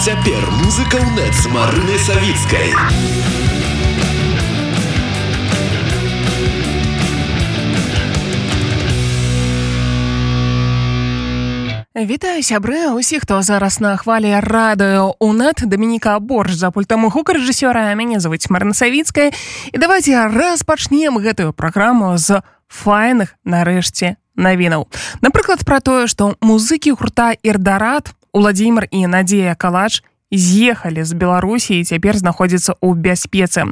цяпер музыка ў нет з марынай савіцкай. Вітаю сябры усіх хто зараз на хвалі радыё у нет Дамініка борж за пультам гукарэжысёра мяне завуць Марна Савіцкая. І давайте распачнем гэтую праграму з файных нарэшце навінаў. Напрыклад пра тое што музыкі гурта ірдарат Владимир і Надзея калач з'ехалі з беларусі і цяпер знаходзіцца ў бяспецы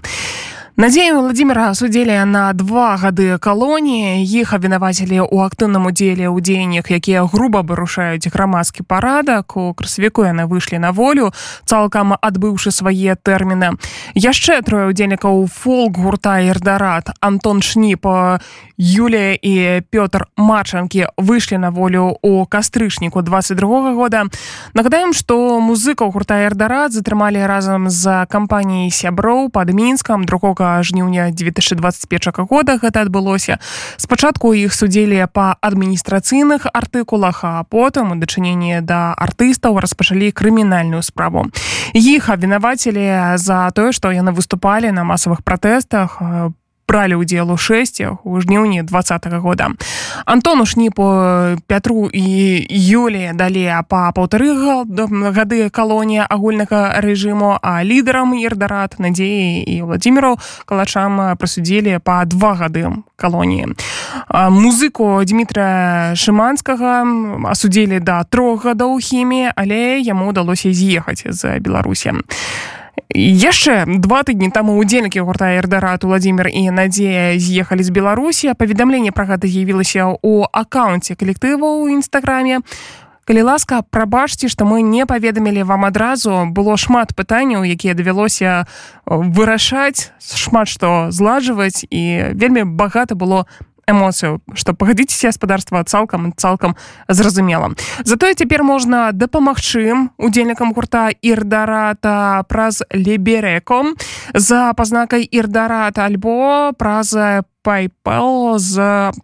Надзею владимира судзелі на два гады калоніі іх абвінавацілі ў актыўным удзеле ў дзеяннях якія груба вырушаюць грамадскі парадак у красавіку яны выйшлі на волю цалкам адбыўшы свае тэрміны яшчэ трое удзельнікаў фолк гурта ірдарат антон шніп Юлія і Пётр Мачанкі выйшлі на волю у кастрычніку 22 года. Нагадаем, што музыкаў гурта Эрдарат затрымалі разам з кампаніяй сяброў пад мінскам другога жніўня 2021 года гэта адбылося. Спачатку іх судзелі па адміністрацыйных артыкулах, а потым у дачыненні да артыстаў распачалі крымінальную справу. Іх абвінавацілі за тое, што яны выступалі на масавых пратэстах бралі ўдзел у 6 у жніўні два года Антону шніпу пятру і Юлі далі па паўтары гады калонія агульнага рэжыму а лідарам ердарат надзеі і владимиру калачам прысудзілі па два гады калоніі. Музыку Дмітра шыманскага асудзілі да трох гадоў хіміі але яму ўдалося з'ехаць з беларусі. а яшчэ два тыдні таму удзельнікі гурта эрдарат владимир і надзея з'ехалі з беларусі. Паведамленне пра гэта з'явілася ў аккаунце калектыву ў нстаграме калі ласка прабачце што мы не паведамілі вам адразу. Было шмат пытанняў якія давялося вырашаць шмат што зладжваць і вельмі багата было эмоцыю што пагадзіцеся гаспадарства цалкам цалкам зразумела. Затое цяпер можна дапамагчы удзельнікам гурта ірдарата праз лібереком за пазнакай ірдарата альбо праз PayPal з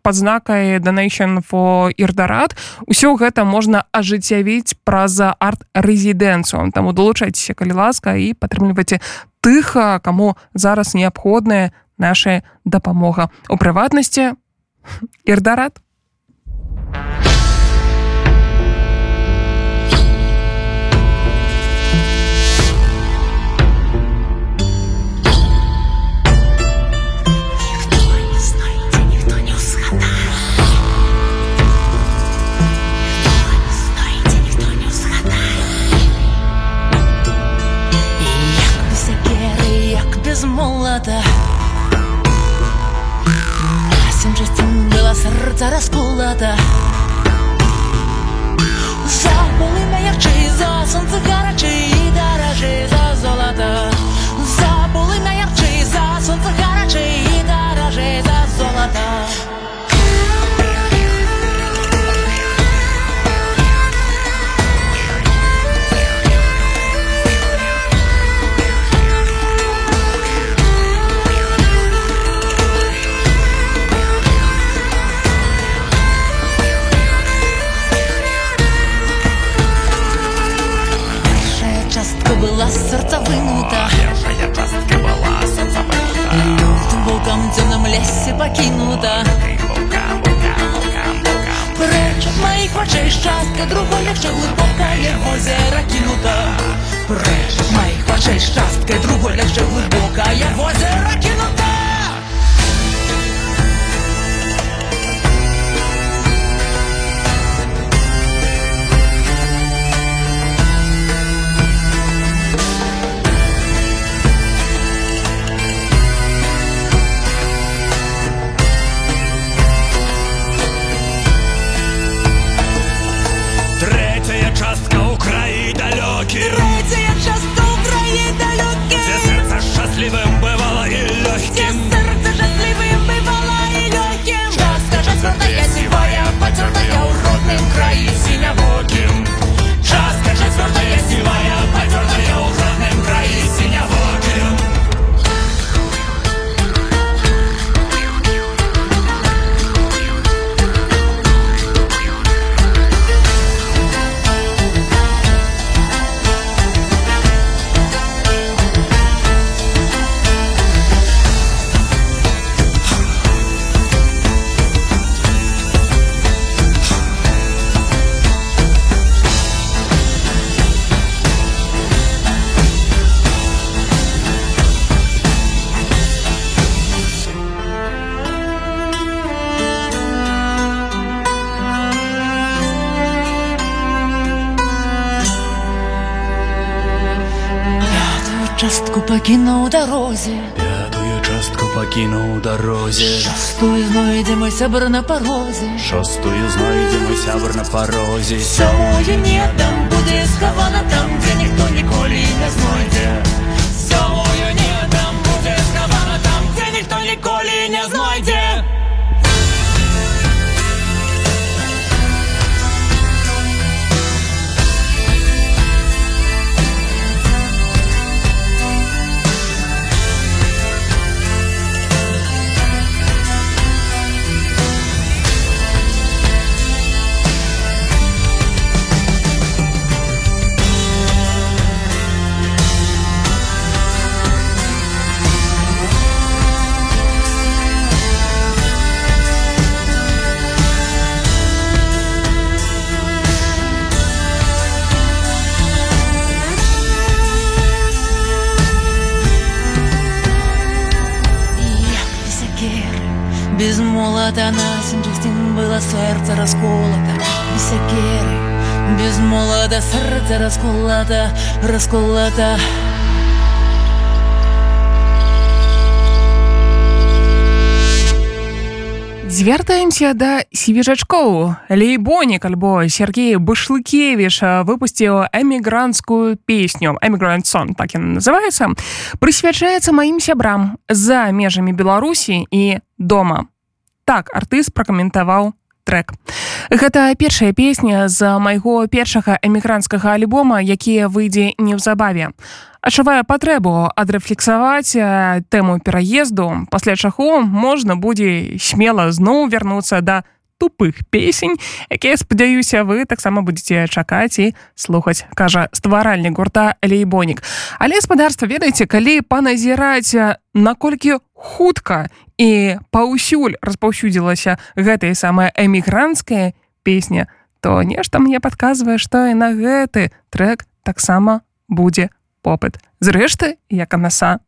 падзнакай donation for ірдарат усё гэта можна ажыццявіць праз арт-рэзідэнцыю. Таму долучайцеся калі ласка і падтрымлівайце тых каму зараз неабходная наша дапамога. У прыватнасці Ирдарат. без молода Насим серце розкулата Забули наярчий за сонце гарячий і дорожий за золото Забули наярчий за сонце гарячий і дорожий за золото была сердца вынута Первая частка была сердца вынута Лютым волком в темном лесе покинута. Прочь от моих очей частка другой легче глубокое в озеро кинута Прочь от моих очей частка другой легче глубокое в озеро кинута пакінуў дарозе Пятую частку пакінуў дарозе Шастую знойдзе мой сябр на парозе Шостую знойдзе мой сябр на парозе Сёмую не там будзе схавана там, дзе ніхто ніколі не знойдзе Сёмую не там будзе схавана там, дзе ніхто ніколі не знойдзе молота серце розколота, розколота. Звяртаемся да сівежачкоў. Лейбонік альбо Сергей Башлыкевіш выпусціў эмігранцкую песню эмігрант сон так яна называецца прысвячаецца маім сябрам за межамі Беларусі і дома. Так артыст пракаментаваў трек. Гэта першая песня з майго першага эмігранцкага альбома, які выйдзе неўзабаве. Адчувае патрэбу адрэфлексаваць тэму пераезду, пасля чаго можна будзе смела зноў вярнуцца да тупых песень, якія спадзяюся, вы таксама будзеце чакаць і слухаць, кажа стваральнік гурта Лейбонік. Але спадарства ведаеце, калі паназіраць наколькі хутка і паўсюль распаўсюдзілася гэтая самая эмігранцкая песня, то нешта мне падказвае, што і на гэты трек таксама будзе попыт. Зрэшты, як анаса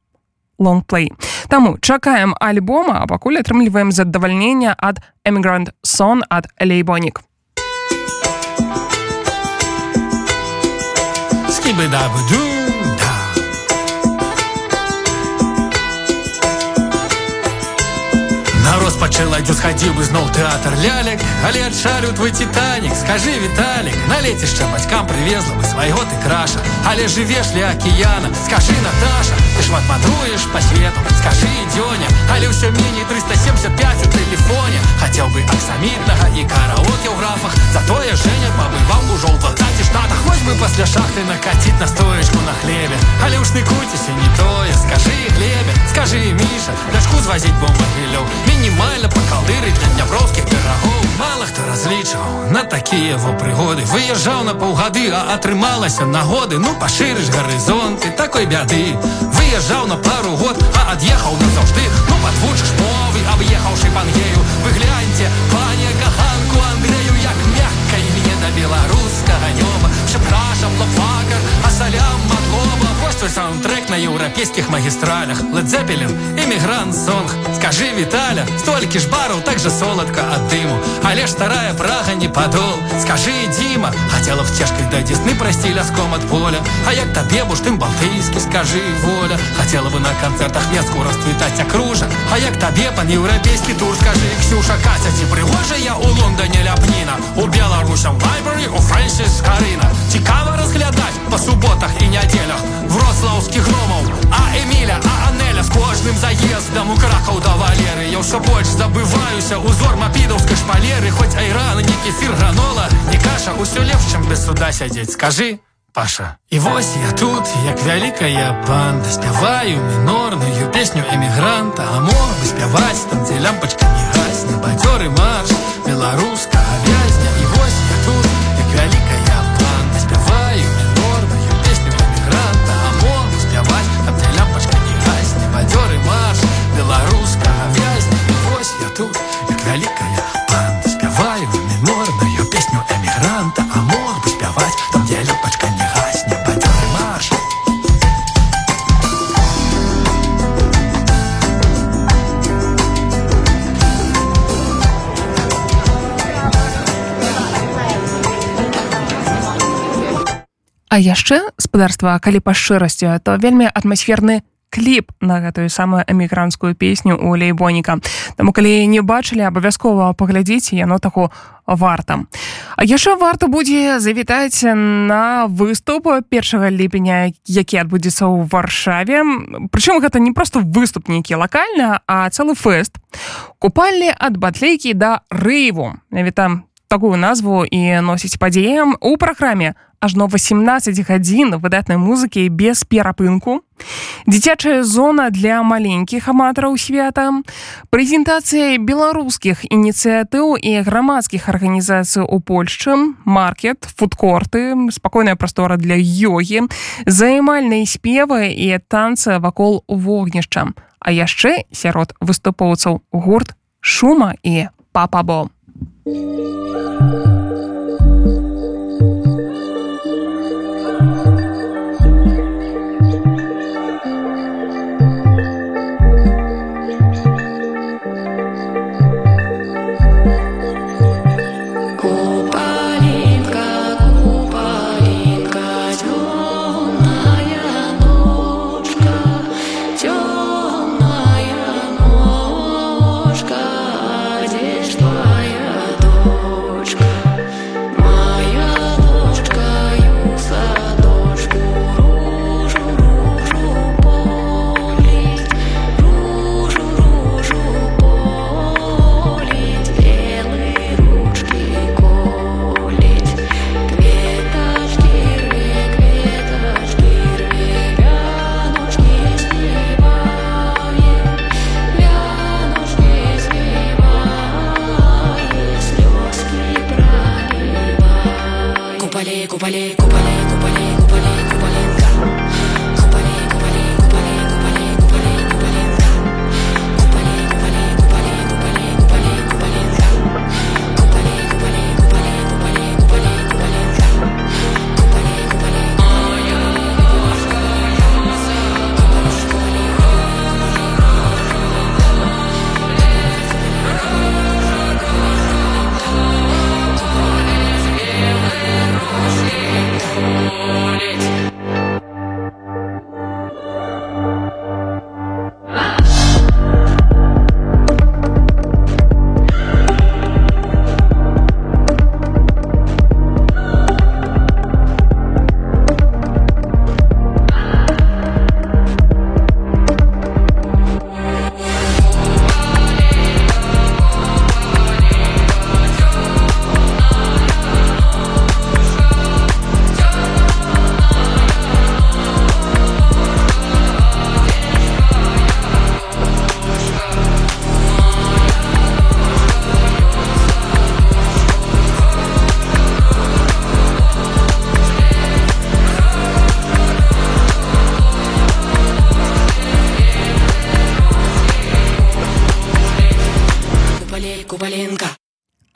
лонгплей. Таму чакаем альбома, а пакуль атрымліваем задавальнення ад Emigrant Son ад Лейбонік. Скібы-дабы-ду, На розпачэладзю схадзіў бы зноў тэатр лялек, але адшарю твой титанік, скажи Віталік, на лецішча бацькам прывезла бы свайго ты краша, але жывеш ля акіяна, скажи Наташа, ты шмат мадруеш па свету, скажи Дзёня, але ўсё меней 375 у тэлефоне, хацеў бы аксамітнага і караоке ў графах, затое Женя пабываў ужо ў штатах, вось бы пасля шахты накаціць на стоечку на хлебе, але ўж ныкуйцеся не тое, скажи Глебе, скажи Міша, дачку звазіць бомбагілёў, мінімальна па калдыры для дняброўскіх пірагоў. Мала хто разлічваў на такія во прыгоды. Выязджаў на паўгады, а атрымалася нагоды, ну пашырыш гарызонты такой бяды. Выязджаў на пару год, а ад'ехаў назаўжды, ну падвучыш мовы, аб'ехаўшы пангею. Вы гляньце, пане лопфакар, а салям матлоба. Вось твой саундтрек на еўрапейскіх магістралях. Led Zeppelin, эмігрант сонг. Скажи, Віталя, столькі ж бараў так же соладка ад дыму. Але ж старая прага не падол. Скажи, Діма, хацела вцежкай да дзесны прайсці ляском ад поля. А як табе буш тым балтыйскі, скажи, воля. Хацела бы на канцэртах меску расцвітаць акружа. А як табе пан еўрапейскі тур, скажи, Ксюша, Катя, ці прыгожа я у Лондоне ляпніна. У Беларусям Вайбері, у Фрэнсіс Карына. Цікава разглядаць па суботах і нядзелях вроцлаўскіх громаў. А Эміля, а Анеля з кожным заездам у кракаў да Валеры. Я ўсё больш забываюся узор мапідаўскай шпалеры, хоць айран, не кефір гранола, не каша, усё лепш, чым без суда сядзець. Скажи, Паша. І вось я тут, як вялікая банда, спяваю мінорную песню эмігранта, а мог бы спяваць там, дзе лямпачка не гасне, бадзёры марш, беларуска вязня. І вось А яшчэ спадарства калі па шчырасці то вельмі атмасферны кліп на гэтую самую эмігрантскую песню у лейбоніка. Таму калі не бачылі абавязкова паглядзіце яно таго варта. А яшчэ варта будзе завітаць на выступ першага ліпеня які адбудзецца ў варшаве. Прычым гэта не просто выступ нейкі лакальна а цэлы фэст. Купальні ад батлейкі да рыву навіта такую назву і носіць падзеям у праграме ажно 18 гадзін выдатнай музыкі без перапынку. Дзіцячая зона для маленькіх аматараў свята, прэзентацыя беларускіх ініцыятыў і грамадскіх арганізацый у Польшчы, маркет, фудкорты, спакойная прастора для йогі, займальныя спевы і танцы вакол вогнішча. А яшчэ сярод выступоўцаў гурт шума і папабо. Thank you.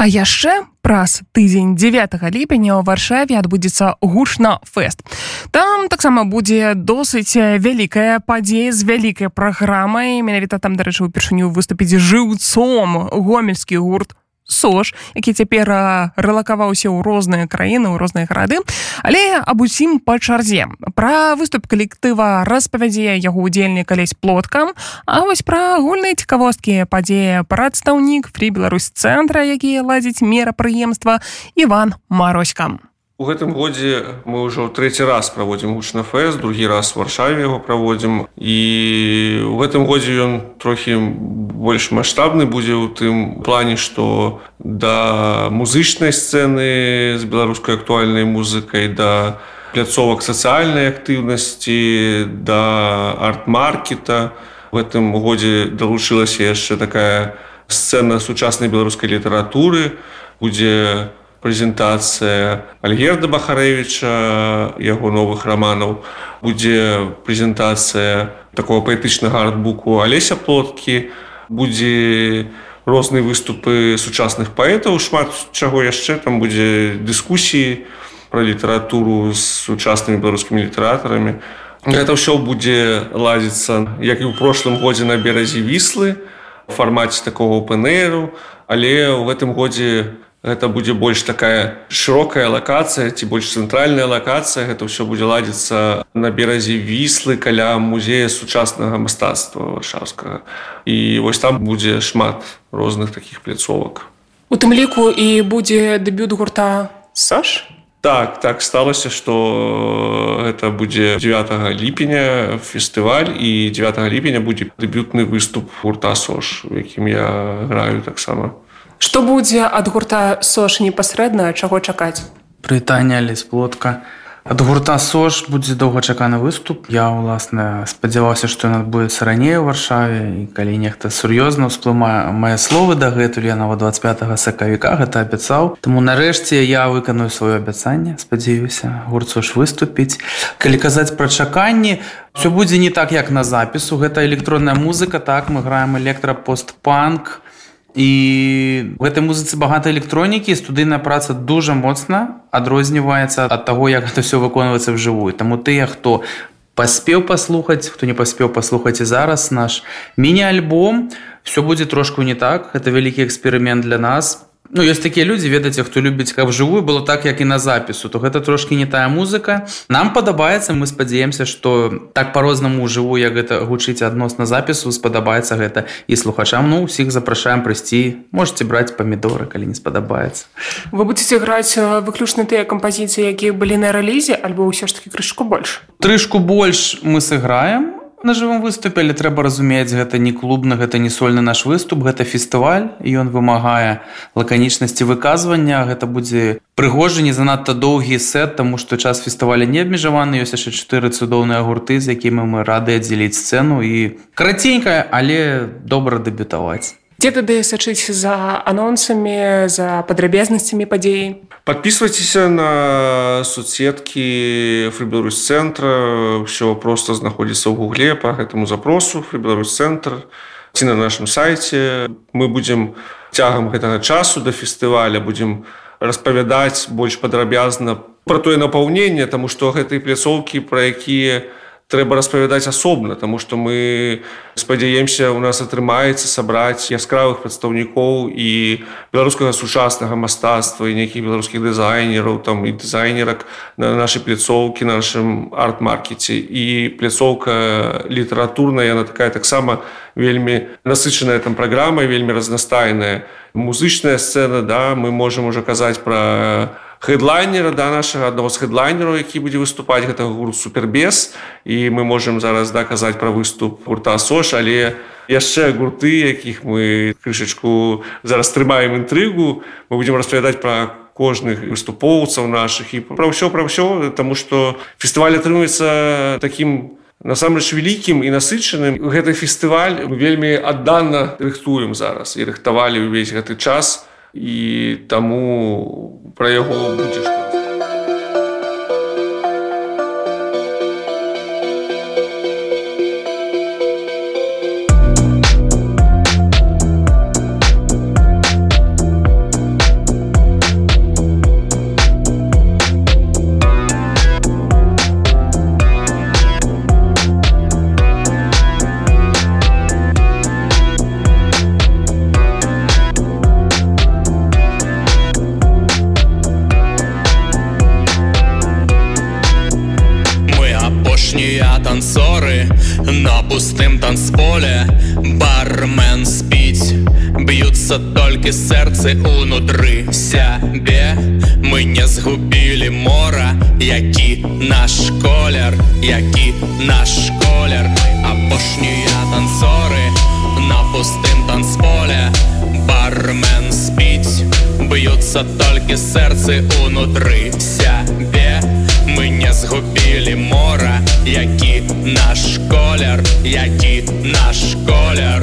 А яшчэ праз тыдзень 9 ліпеня ў варшаве адбудзецца гучна фэст. Там таксама будзе досыць вялікая падзея з вялікай праграмай. Менавіта там, дарэчы, упершыню выступіць жыўцом гомельскі гурт сош які цяпер рэлакаваўся ў розныя краіны ў розныя гарады. Але аб усім па чарзе. Пра выступ калектыва распавядзе яго удзельнік калесь плоткам А вось пра агульныя цікавосткі падзея прадстаўнік фрі Беларусь цэнтра які ладзіць мерапрыемства Іван мароськам У гэтым годзе мы ўжо трэці раз праводзім гучна фэс другі раз варшаве яго праводзім. І у гэтым годзе ён трохі больш маштабны будзе ў тым плане што да музычнай сцэны з беларускай актуальнай музыкай да пляцовак сацыяльнай актыўнасці да арт-маркета. В гэтым годзе далучылася яшчэ такая сцэна сучаснай беларускай літаратуры будзе прэзентацыя Альгерда Бахарэвіча яго новых раманаў. Будзе прэзентацыя такого паэтычнага артбуку Алеся плоткі. Будзе розныя выступы сучасных паэтаў шмат чаго яшчэ. Там будзе дыскусіі пра літаратуру з сучаснымі беларускімі літаратарамі. Гэта ўсё будзе ладзіцца як і ў прошлым годзе на беразе віслы фармаце такого пнру але ў гэтым годзе гэта будзе больш такая шырокая лакацыя ці больш цэнтральная лакацыя. Гэта ўсё будзе ладзіцца на беразе віслы каля музея сучаснага мастацтва варшаўскага. І вось там будзе шмат розных таких пляцовак. У тым ліку і будзе дэбют гурта Саш? Так так сталася что это будзе 9 ліпеня фестываль і 9 ліпеня будзе дэбютны выступ гурта сош якім я граю таксама Што будзе ад гурта сош непасрэдна чаго чакаць? Прывітанне лесплотка ад гурта сош будзе доўгачаканы выступ. Я уласна спадзяваўся што ён адбудзецца раней у варшаве і калі нехта сур'ёзна ўсплымае мае словы дагэтуль я нават 25 сакавіка гэта абяцаў. Таму нарэшце я выканую сваё абяцанне спадзяюся гурт сош выступіць. Калі казаць пра чаканні все будзе не так як на запісу гэта электронная музыка так мы граем электрапостпанк і у гэтай музыцы багата электронікі студыйная праца дужа моцна адрозніваецца ад таго як гэта все выконваецца вжывую таму тыя хто паспеў паслухаць хто не паспеў паслухаць і зараз наш міні-альбом все будзе трошку не так. Это вялікі эксперымент для нас Ну ёсць такія людзі ведаце хто любіць каб жывую было так як і на запісу то гэта трошки не тая музыка. Нам падабаецца мы спадзяемся что так по-рознаму жыву як гэта гучыць адносна запісу спадабаецца гэта і слухачам. Ну усіх запрашаем прыйсці можете браць памідоры калі не спадабаецца. Вы будете граць выключна тыя кампазіцыі якія былі на рэлізе альбо ўсё ж таки крышку больш? Трышку больш мы сыграем на жывым выступе але трэба разумець гэта не клубна гэта не сольны наш выступ гэта фестываль ён вымагае лаканічнасці выказвання. Гэта будзе прыгожа не занадта доўгі сет таму што час фестываля не абмежаваны. Ёсць яшчэ чатыры цудоўныя гурты з якімі мы рады аддзеліць сцэну і караценькая але добра дэбютаваць дзе тады сачыць за анонсамі за падрабязнасцямі падзеі? Подписывайтеся на соцсеткі фрибеларусь центра все просто знаходзіцца ў гугле по гэтаму запросу фрибеларусь центр ці на нашем сайте мы будем цягам гэтага часу до фестываля будем распавядаць больш падрабязна про тое напаўненне тому что гэтыя пляцоўкі про якія у трэба распавядаць асобна тому что мы спадзяемся у нас атрымаецца сабраць яскравых прадстаўнікоў і беларускага сучаснага мастацтва і нейкіх беларускіх дызайнераў там і дызайнерак на нашай пляцоўкі нашым арт-маркеце. І пляцоўка літаратурная яна такая таксама вельмі насычаная там праграма вельмі разнастайная. Музычная сцена да мы можемм уже казаць про хедлайнера да нашага аднаго з хедлайнераў які будзе выступаць гэта гурт супербес і мы можемм зараз даказаць пра выступ гурта сош але яшчэ гурты якіх мы крышачку зараз трымаем інтрыгу мы будзем распавядаць пра кожных выступоўцаў наших і пра ўсё пра ўсё тому что фестываль атрымуецца таким насамрэч вялікім і насычаным. Гэты фестываль вельмі адданна рыхтуем зараз і рыхтавалі ўвесь гэты час і таму пра яго будзе што толькі сэрцы унутры сябе мы не згубілі мора які наш колер які наш колер апошнія танцоры на пустым танцполе бармен спіць б'юцца толькі сэрцы унутры сябе мы не згубілі мора які наш колер які наш колер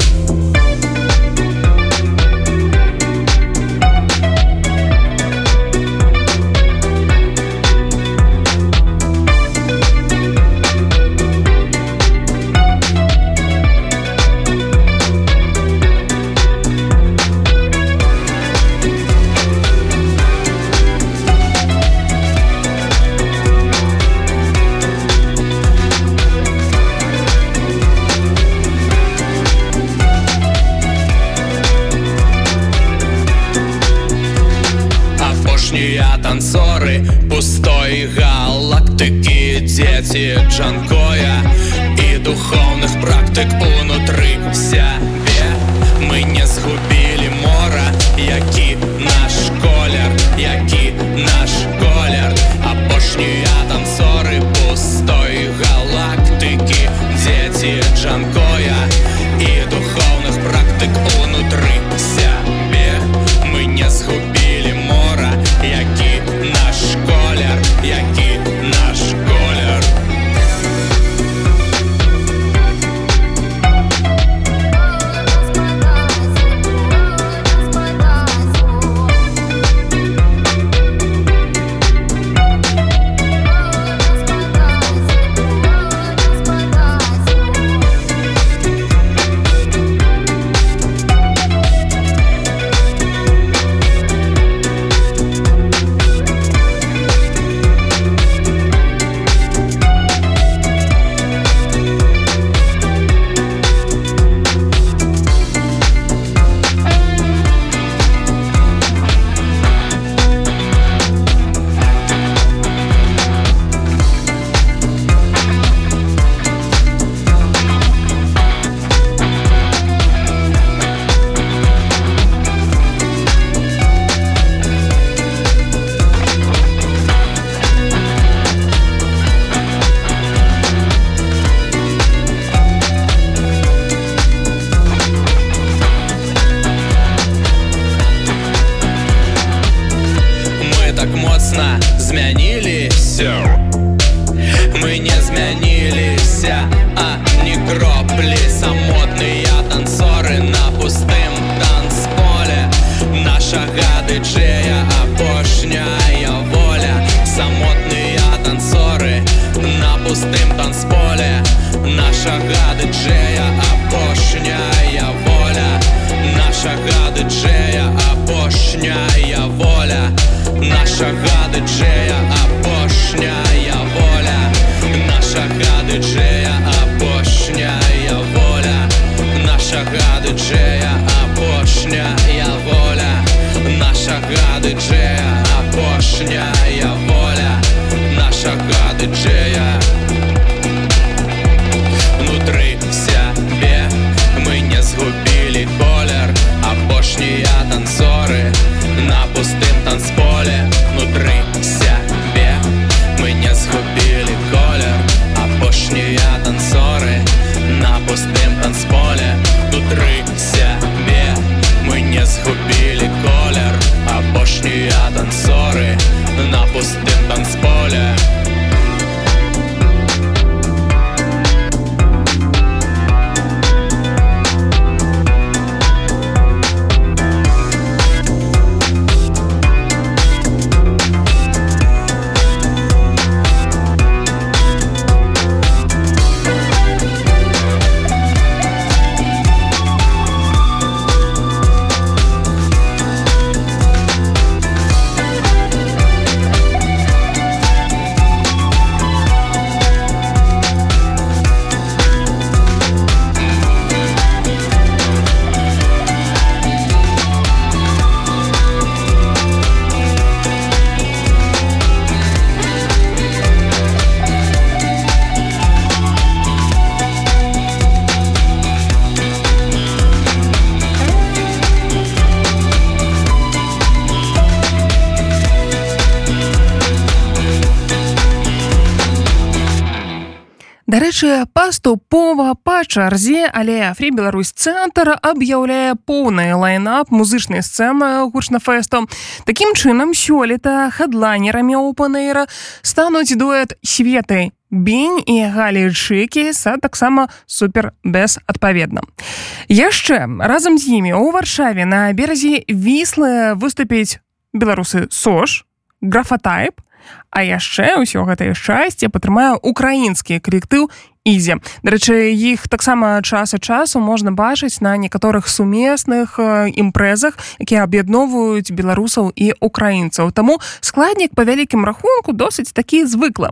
нашага дыджэя апошняя воля нашага Дарэчы, паступова па чарзе, але Афрі Беларусь цэнтр аб'яўляе поўны лайнап музычнай сцэны гучнафэсту. Такім чынам сёлета хадлайнерамі опанэйра стануць дуэт светы Бень і Галі Чыкі са таксама супер без адпаведна. Яшчэ разам з імі ў варшаве на беразе віслы выступіць беларусы Сош, графатайп, А яшчэ ўсё гэтае шчасце падтрымае ўкраінскі калектыў ідзе дарэчы іх таксама час ад часу можна бачыць на некаторых сумесных імпрэзах якія аб'ядноўваюць беларусаў і украінцаў. Таму складнік па вялікім рахунку досыць такі звыкла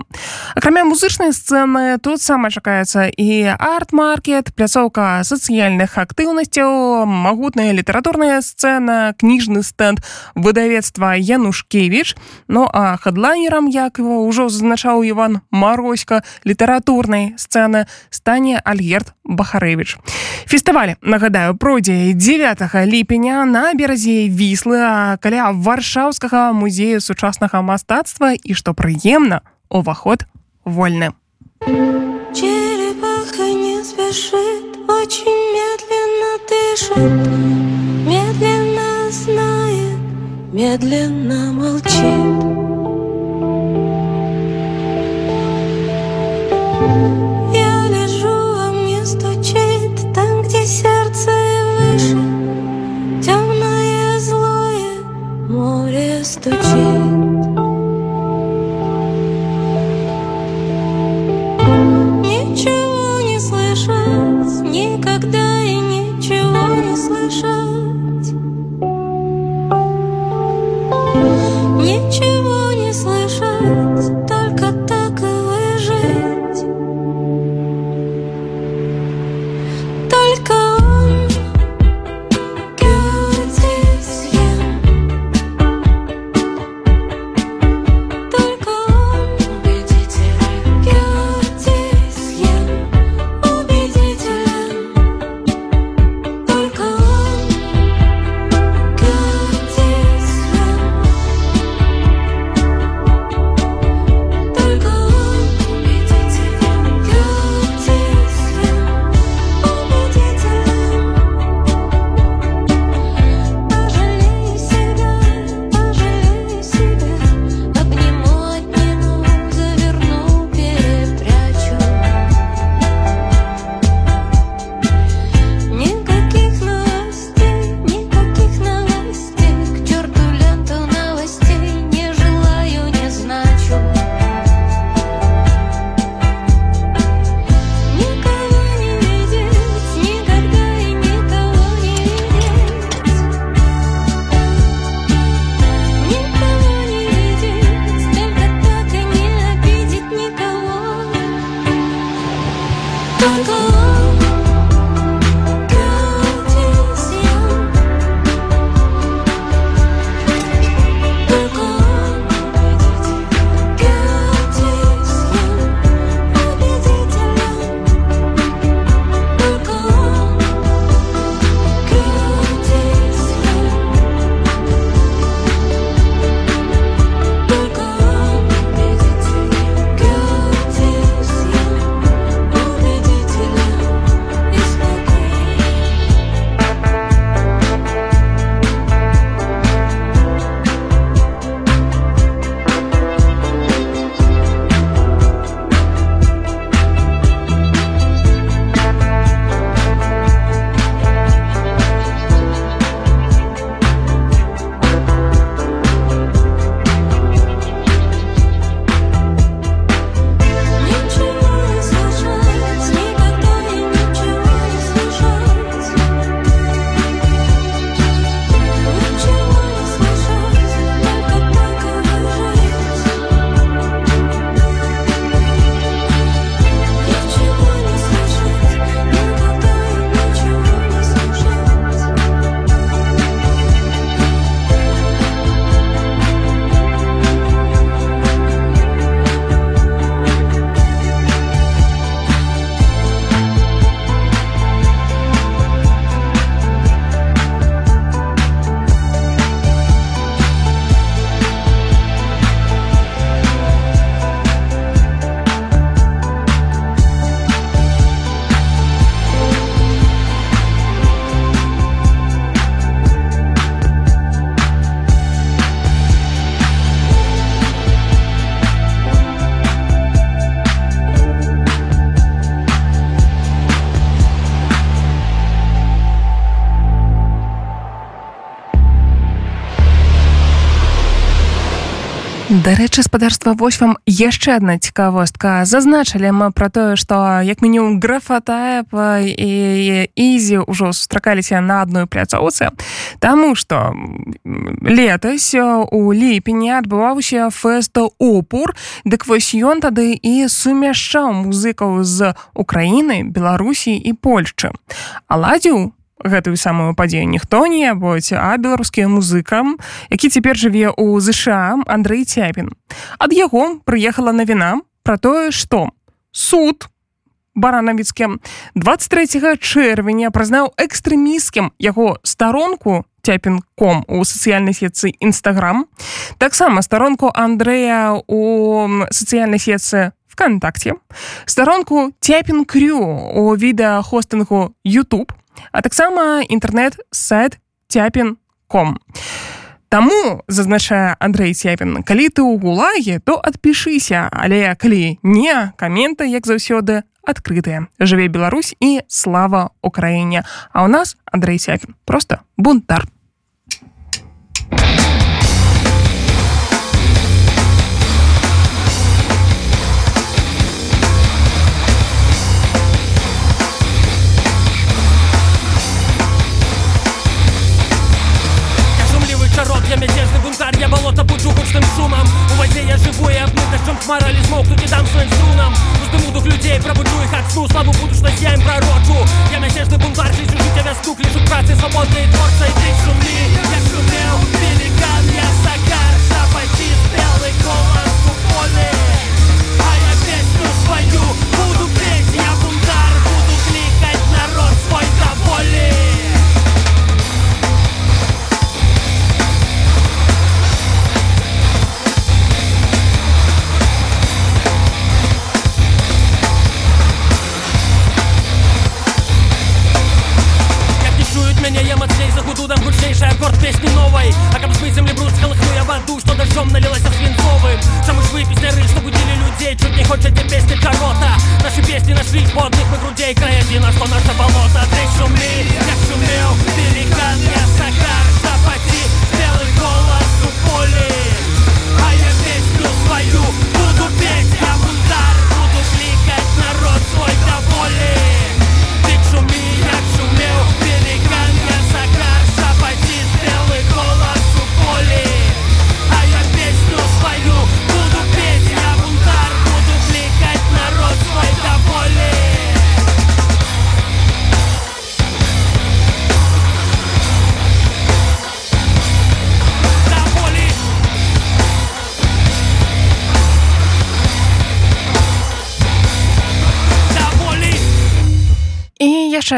акрамя музычнай сцэны тут сама чакаецца і арт-маркет пляцоўка сацыяльных актыўнасцяў магутная літаратурная сцэна кніжны стэнд выдавецтва янушкевич ну а хадлайнерам як его ўжо зазначаў иван марозька літаратурнай сцэны стане альгерт бахарэвич фестываль нагадаю пройдзе 9 ліпеня на беразе віслы каля варшаўскага музею сучаснага мастацтва і што прыемна уваход вольны. Не спешит очень медленно дышит медленно знает медленно молчит Дарэчы спадарства вось вам яшчэ адна цікавостка. Зазначылі мы пра тое што як мінімум графатая і ізі ўжо сустракаліся на адной пляцоўцы Таму што летась у ліпені адбываўся фэста опур дык вось ён тады і сумяшчаў музыкаў з Украіны Беларусі і Польшчы. Аладзіў гэтую самую падзею ніхто не будь а беларускія музыкам які цяпер жыве ў ЗША Андрей цяпін. Ад яго прыехала навіна про тое што суд баранавіцкім 23 чэрвеня прызнаў экстрэміскім яго старонку цяпінком у сацыяльнай сетцы нстаграм таксама старонку Андрэя у сацыяльнай сетцы вКтакце старонку цяпін крю у відэахостынгу YouTube а таксама інтэрнэт-сайт цяпін.ком. Таму зазначае Андрей Цяпін, калі ты ў гулаге, то адпішыся, але калі не каменты, як заўсёды адкрытыя. Жыве Беларусь і слава ўкраіне. А ў нас Андрей Цяпін, просто бунтар. Воде я живу и обмыт дождем хмара Лишь мокну не дам своим струнам. Уздыму дух людей, пробуджу их от сну. Славу будущность я им пророчу Я мятежный бунтарь, жить тебя стук Лежу працы свободные творцы, ты шуми Я шумел, великан, я сагар Шапати, белый голос поля. А я песню свою буду петь Я бунтар, буду кликать народ свой до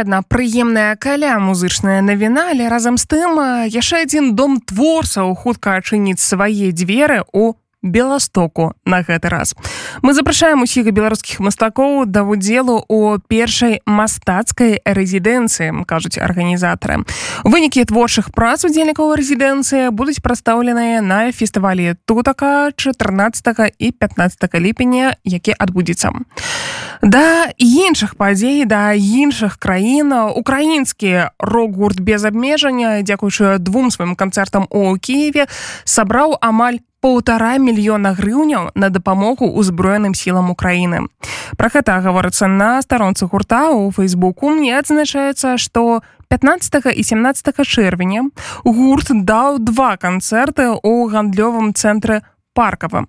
адна прыемная каля музычная навіна, але разам з тым яшчэ адзін дом творцаў хутка адчыніць свае дзверы у Беластоку на гэты раз. Мы запрашаем усіх беларускіх мастакоў да удзелу у першай мастацкай рэзідэнцыі, кажуць арганізатары. Вынікі творчых прац удзельнікаў рэзідэнцыі будуць прадстаўленыя на фестывалі тутака 14 і 15 ліпеня, які адбудзецца. Да іншых падзей да іншых краін украінскі рок-гурт без абмежання дзякуючы двум сваім канцэртам у Киеве сабраў амаль полтора мільёна грыўняў на дапамогу ўзброеным сілам Украіны. Пра гэта гаворыцца на старонцы гурта ў фейсбуку мне адзначаецца, што 15 і 17 чэрвеня гурт даў два канцэрты ў гандлёвым цэнтры паркава.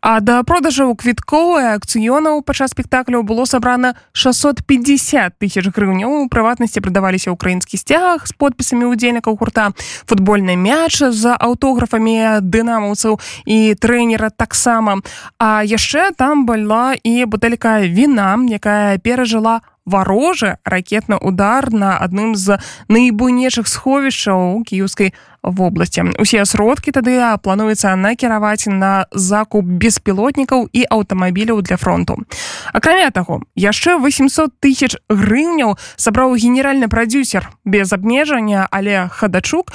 А да продажаў квіткоў і акцыёнаў падчас спектакляў было сабрана 650 тысяч грыўняў. У прыватнасці прадаваліся ўкраінскі сцяг з подпісамі удзельнікаў гурта, футбольны мяч з аўтографамі дынамаўцаў і трэнера таксама. А яшчэ там была і бутэлька віна, якая перажыла варожы ракетны удар на адным з найбуйнейшых сховішчаў у кіеўскай вобласці. Усе сродкі тады плануецца накіраваць на закуп беспілотнікаў і аўтамабіляў для фронту. Акрамя таго яшчэ 800 тысяч грыўняў сабраў генеральны прадюсер без абмежання але хадачук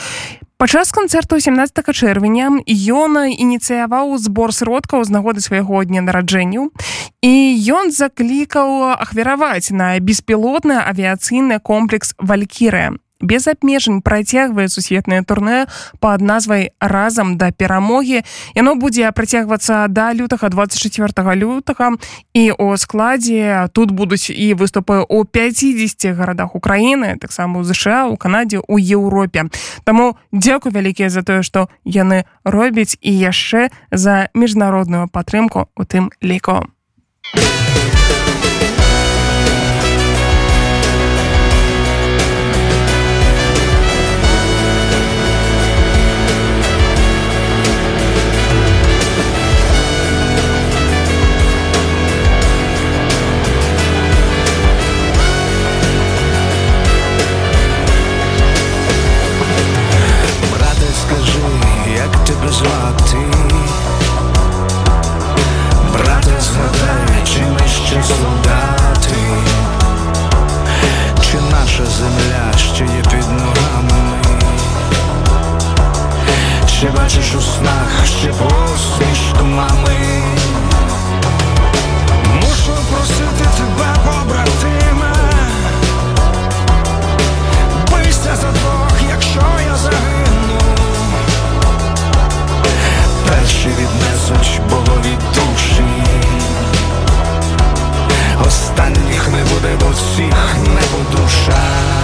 Падчас канцэрту 17 чэрвеня ён ініцыяваў збор сродкаў з нагоды свайго дня нараджэнню і ён заклікаў ахвяраваць на беспілотны авіяцыйны комплекс валькірыя без абмежань працягвае сусветнае турне пад назвай разам да перамогі яно будзе працягвацца да лютага 24 лютага і о складзе тут будуць і выступы у 50 гарадах Украіны таксама у ЗША у Канадзе у Еўропе Таму дзякую вялікія за тое што яны робяць і яшчэ за міжнародную падтрымку у тым ліку. Бачиш у снах ще посмішку мами? Мушу просити тебе, побратиме. Бийся за двох, якщо я загину. Перші віднесуть богові душі. Останніх не буде, бо всіх не подушать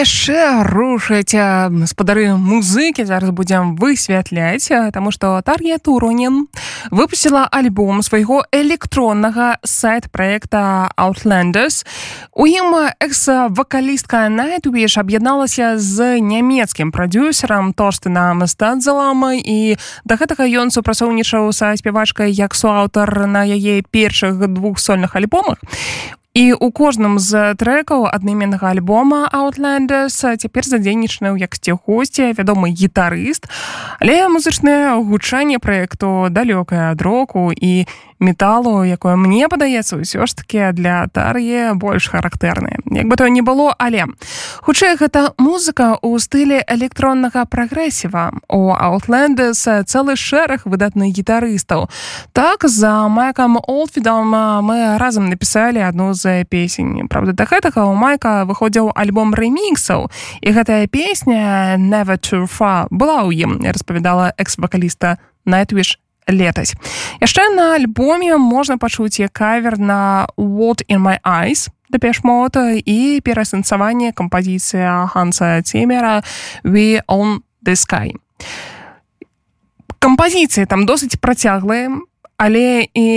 яшчэ рушаць а, спадары музыкі зараз будзем высвятляць, таму што Тар'я Туронен выпусціла альбом свайго электроннага сайт-праекта Outlanders. У ім экс-вакалістка Найтвіш аб'ядналася з нямецкім прадюсерам Торстынам Стадзалам і да гэтага ён супрацоўнічаў са спявачкай як суаўтар на яе першых двух сольных альбомах. І у кожным з трекаў аднайменнага альбома Outlanders цяпер задзейнічаны ў якасці госці вядомы гітарыст, але музычнае гучанне праекту далёкае ад року і металу, якое мне падаецца ўсё ж такі для тар'е больш характэрнае. Як бы то не было, але хутчэй гэта музыка ў стылі электроннага прагрэсіва. У Outlanders цэлы шэраг выдатных гітарыстаў. Так за Майкам Олфідам мы разам напісалі адну з песень. Правда, да гэтага у Майка выходзіў альбом рэміксаў. І гэтая песня Never Too Far была ў ім, распавядала экс-вакаліста Nightwish летась яшчэ на альбоме можна пачуць як кавер на what in my eyes дэпешмота і пераасэнсаванне кампазіцыя ханса цемера we on the sky кампазіцыі там досыць працяглыя але і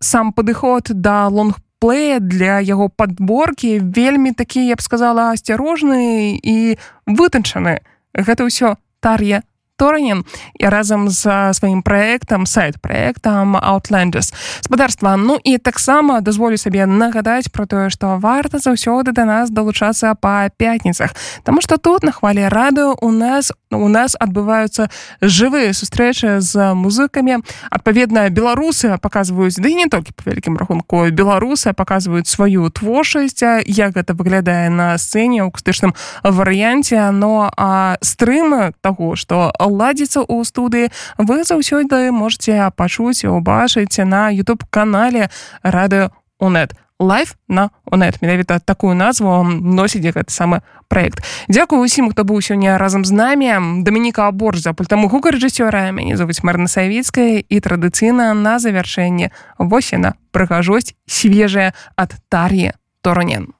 сам падыход да лонг плея для яго падборкі вельмі такі я б сказала асцярожны і вытанчаны. Гэта ўсё тар'я Торнен і разам з сваім праектам сайт праектам Outlanders. Спадарства. Ну і таксама дазволю сабе нагадаць про тое што варта заўсёды да нас далучацца па пятніцах Таму што тут на хвале радыо у нас у нас адбываюцца жывыя сустрэчы з музыкамі адпаведна беларусы паказваюць ды да не толькі по вялікім рахунку беларусы паказваюць сваю творчасць як гэта выглядае на сцэне ў акустычным варыянце но а стрымы таго што ладзіцца ў студыі. Вы заўсёды можете пачуць убачыць на youtube канале рады унет. Лайф на унет. Менавіта такую назву носіць гэты самы проект Дякую усім хто быў сёння разам з намі. Дамініка борж за пультаму гука рэжысёра мяне зовуць марна савецкая і традыцыйна на завяршэнне восена прыгажосць свежая ад тар'е торонен